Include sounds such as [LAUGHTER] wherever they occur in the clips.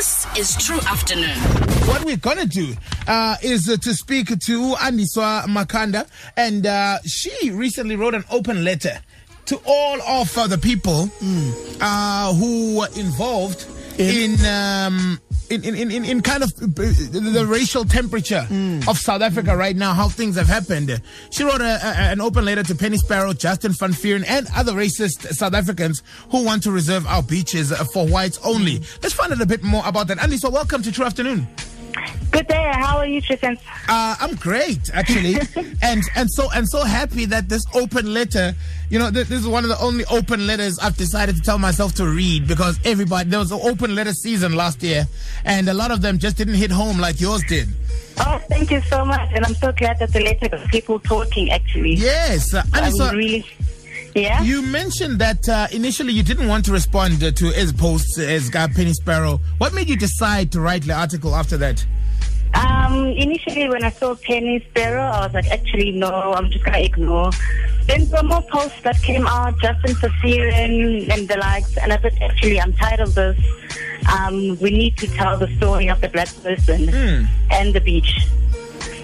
This is tru Afternoon. What we're gonna do uh, is uh, to speak to Andiswa Makanda, and uh, she recently wrote an open letter to all of uh, the people uh, who were involved in. Um, in, in, in, in kind of uh, the racial temperature of South Africa right now, how things have happened. She wrote a, a, an open letter to Penny Sparrow, Justin Van Vuuren, and other racist South Africans who want to reserve our beaches for whites only. Let's find out a bit more about that. Andiswa, welcome to tru Afternoon. Good day. How are you, Tristan? Uh, I'm great, actually, [LAUGHS] and and so and so happy that this open letter, you know, th- this is one of the only open letters I've decided to tell myself to read because everybody there was an open letter season last year, and a lot of them just didn't hit home like yours did. Oh, thank you so much, and I'm so glad that the letter got people talking. Actually, Yes, uh, I'm so really. Yeah. you mentioned that uh, initially you didn't want to respond uh, to his posts as uh, Penny Sparrow. What made you decide to write the article after that? Um, initially, when I saw Penny Sparrow, I was like, actually, no, I'm just gonna ignore. Then some more posts that came out, Justin Van Vuuren and the likes, and I said, actually, I'm tired of this. Um, we need to tell the story of the black person and the beach.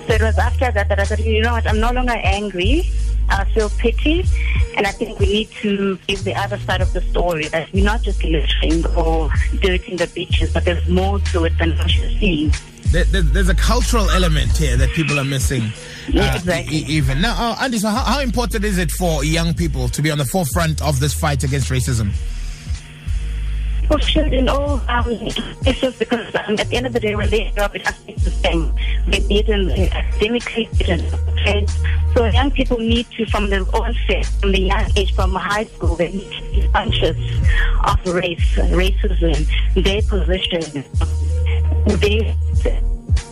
So it was after that that I said, you know what, I'm no longer angry. I feel pity, and I think we need to give the other side of the story that we're not just littering or dirting the beaches, but there's more to it than what you see. There, there- there's a cultural element here that people are missing. Yeah, uh, exactly. e- even now, uh, Andy. So, how, how important is it for young people to be on the forefront of this fight against racism? Should in all um, just because um, at the end of the day, they grow up, it has to be the same. Be it in academically, be it in trades. So young people need to, from the onset, from the young age, from high school, they need to be conscious of race, racism, their position, they,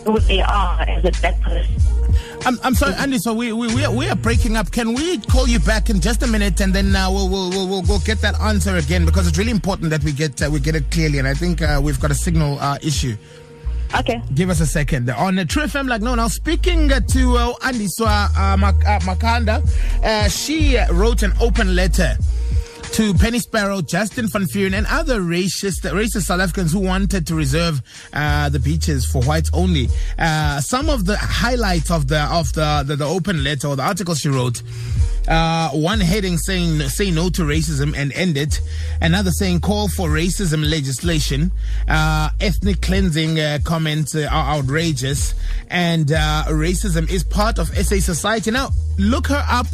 who they are as a black person. I'm, I'm sorry, Andy. So we, we we are, we are breaking up. Can we call you back in just a minute, and then uh, we'll, we'll we'll we'll get that answer again because it's really important that we get uh, we get it clearly. And I think uh, we've got a signal uh, issue. Okay. Give us a second. On uh, tru FM, like no, now speaking to uh, Andiswa uh, Mak- uh, Makanda, uh, she wrote an open letter to Penny Sparrow, Justin Van Vuuren, and other racist racist South Africans who wanted to reserve uh, the beaches for whites only. Uh, some of the highlights of the of the, the, the open letter or the article she wrote. Uh, one heading saying say no to racism and end it. Another saying call for racism legislation. Uh, ethnic cleansing uh, comments are outrageous, and uh, racism is part of SA society. Now look her up.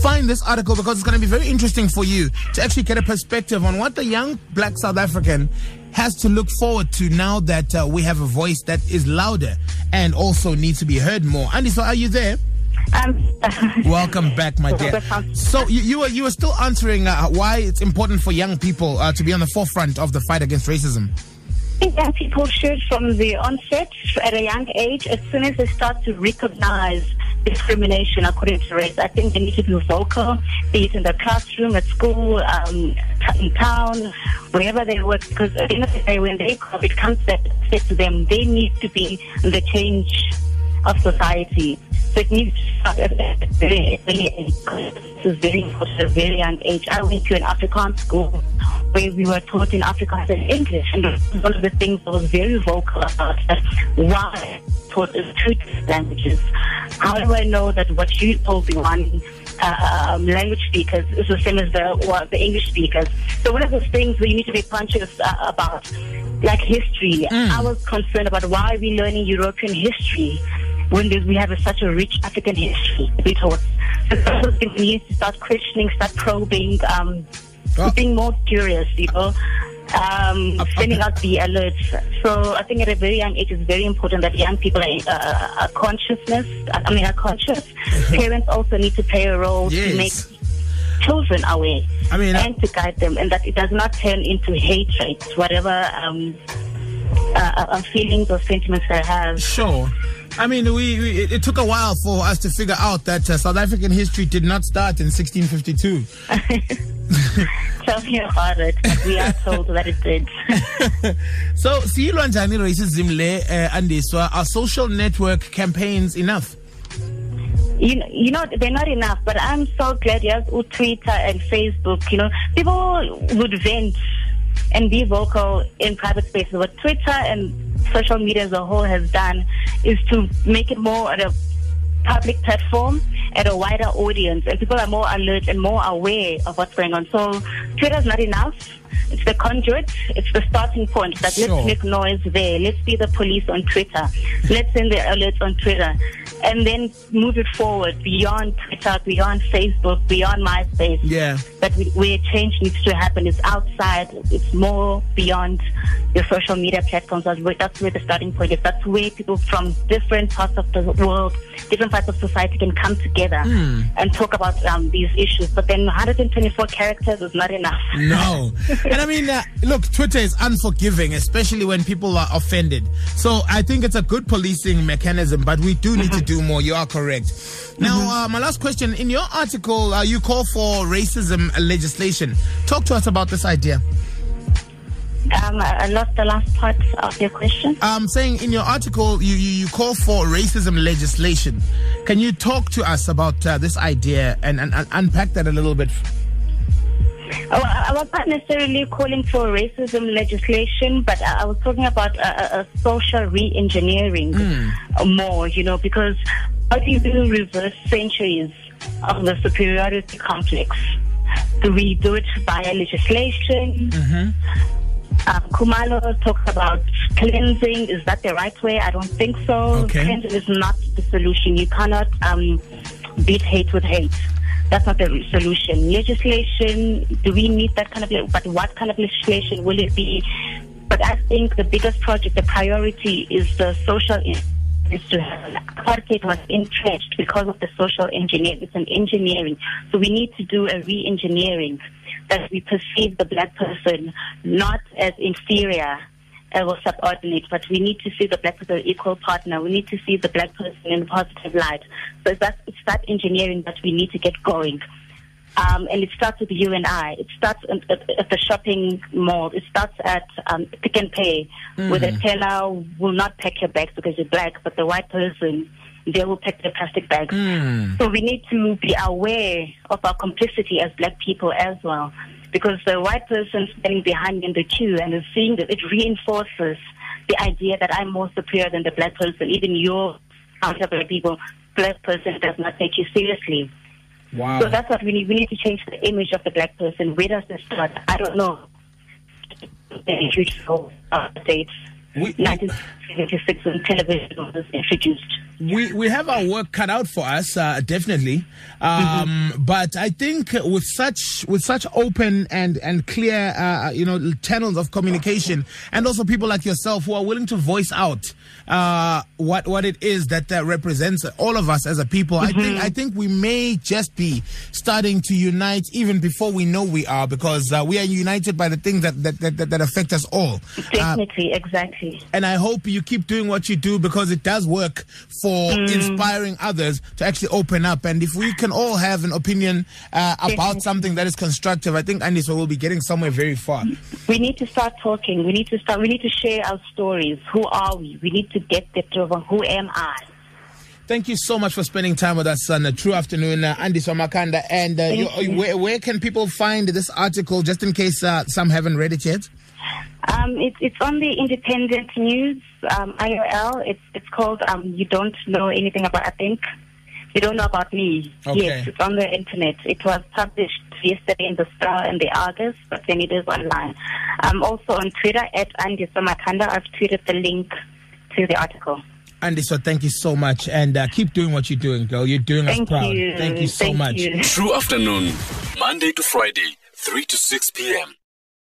Find this article because it's going to be very interesting for you to actually get a perspective on what the young black South African has to look forward to now that uh, we have a voice that is louder and also needs to be heard more. Andiswa, are you there? Um, [LAUGHS] Welcome back, my dear. So you, you were you were still answering uh, why it's important for young people uh, to be on the forefront of the fight against racism. I think young people should, from the onset, at a young age, as soon as they start to recognize discrimination according to race, I think they need to be vocal, be it in the classroom, at school, um, in town, wherever they work. Because at the end of the day, when they up, it comes to them. They need to be the change of society. It needs to start at a very early age. This is very important at a very young age. I went to an Afrikaans school where we were taught in Afrikaans and English. And one of the things I was very vocal about that why taught is two different languages. How do I know that what you told the one uh, um, language speakers is the same as the well, the English speakers? So one of those things where you need to be conscious uh, about, like history. I was concerned about why are we learning European history when there's- we have a, such a rich African history to be taught. So we need to start questioning, start probing, um, Well- being more curious, you know, um, Up- sending up- out the alerts. So I think at a very young age, it's very important that young people are, uh, are consciousness. I mean, are conscious. Parents also need to play a role Yes. to make children aware I mean, uh, and to guide them, and that it does not turn into hatred, whatever um, uh, uh, feelings or sentiments they have. Sure. I mean, we, we it, it took a while for us to figure out that uh, South African history did not start in 1652. [LAUGHS] Tell me about it. We are told that it did. [LAUGHS] So, siyilwa njani racism le uh, Andiswa? Are social network campaigns enough? you know, you know, they're not enough. But I'm so glad you have Twitter and Facebook. You know, people would vent and be vocal in private spaces. What Twitter and social media as a whole has done is to make it more at a public platform at a wider audience and people are more alert and more aware of what's going on. So Twitter is not enough. It's the conduit. It's the starting point. That sure. let's make noise there. Let's be the police on Twitter. Let's send the alerts on Twitter and then move it forward beyond Twitter, beyond Facebook, beyond MySpace. Yeah. That we, where change needs to happen is outside. It's more beyond your social media platforms. That's where, that's where the starting point is. That's where people from different parts of the world, different parts of society can come together mm. and talk about um, these issues. But then 124 characters is not enough. No. [LAUGHS] and I mean, uh, look, Twitter is unforgiving, especially when people are offended. So I think it's a good policing mechanism, but we do need mm-hmm. to do more. You are correct. Now, mm-hmm. uh, my last question. In your article, uh, you call for racism legislation. Talk to us about this idea. Um, I lost the last part of your question. I'm saying in your article, you, you, you call for racism legislation. Can you talk to us about uh, this idea and, and, and, unpack that a little bit? Oh, I was not necessarily calling for racism legislation, but I was talking about a, a social re-engineering mm. more, you know, because how do you reverse centuries of the superiority complex? Do we do it via legislation? Mm-hmm. Uh, Khumalo talks about cleansing. Is that the right way? I don't think so. Okay. Cleansing is not the solution. You cannot um, beat hate with hate. That's not the solution. Legislation, do we need that kind of, but what kind of legislation will it be? But I think the biggest project, the priority is the social is to have apartheid was entrenched because of the social engineering. It's an engineering. So we need to do a re-engineering that we perceive the black person not as inferior or subordinate, but we need to see the black person equal partner. We need to see the black person in a positive light. So it's that, it's that engineering that we need to get going. Um, and it starts with you and I. It starts at, at, at the shopping mall. It starts at um, Pick n Pay, mm. where the mm. teller will not pack your bags because you're black, but the white person, they will pack their plastic bags. Mm. So we need to be aware of our complicity as black people as well because the white person standing behind in the queue and is seeing that it reinforces the idea that I'm more superior than the black person. Even your counter black people, black person does not take you seriously. Wow. So that's what we need. We need to change the image of the black person. Where does this start? I don't know. The huge updates. 1976 when television was introduced we we have our work cut out for us, uh, definitely. Um, mm-hmm. [LAUGHS] But I think with such with such open and and clear, uh, you know, channels of communication, and also people like yourself who are willing to voice out uh, what what it is that represents all of us as a people, mm-hmm. I think I think we may just be starting to unite even before we know we are, because uh, we are united by the things that that, that, that affect us all. Definitely, exactly. And I hope you keep doing what you do because it does work for for mm. inspiring others to actually open up. And if we can all have an opinion uh, about something that is constructive, I think Andiswa will be getting somewhere very far. We need to start talking. We need to start. We need to share our stories. Who are we? We need to get the truth who am I. Thank you so much for spending time with us on a true afternoon, uh, Andiswa Makanda. And uh, you, where, where, can people find this article, just in case uh, some haven't read it yet? Um, it, it's on the Independent News, um, IOL. It's it's called um, "You Don't Know Anything About." I think you don't know about me. Okay. Yes, it's on the internet. It was published yesterday in the Star and the Argus, but then it is online. I'm also on Twitter at Andiswa Makanda. I've tweeted the link to the article. Andiswa, thank you so much, and uh, keep doing what you're doing, girl. You're doing thank us proud. You. Thank you so thank much. You. True afternoon, Monday to Friday, three to six p.m.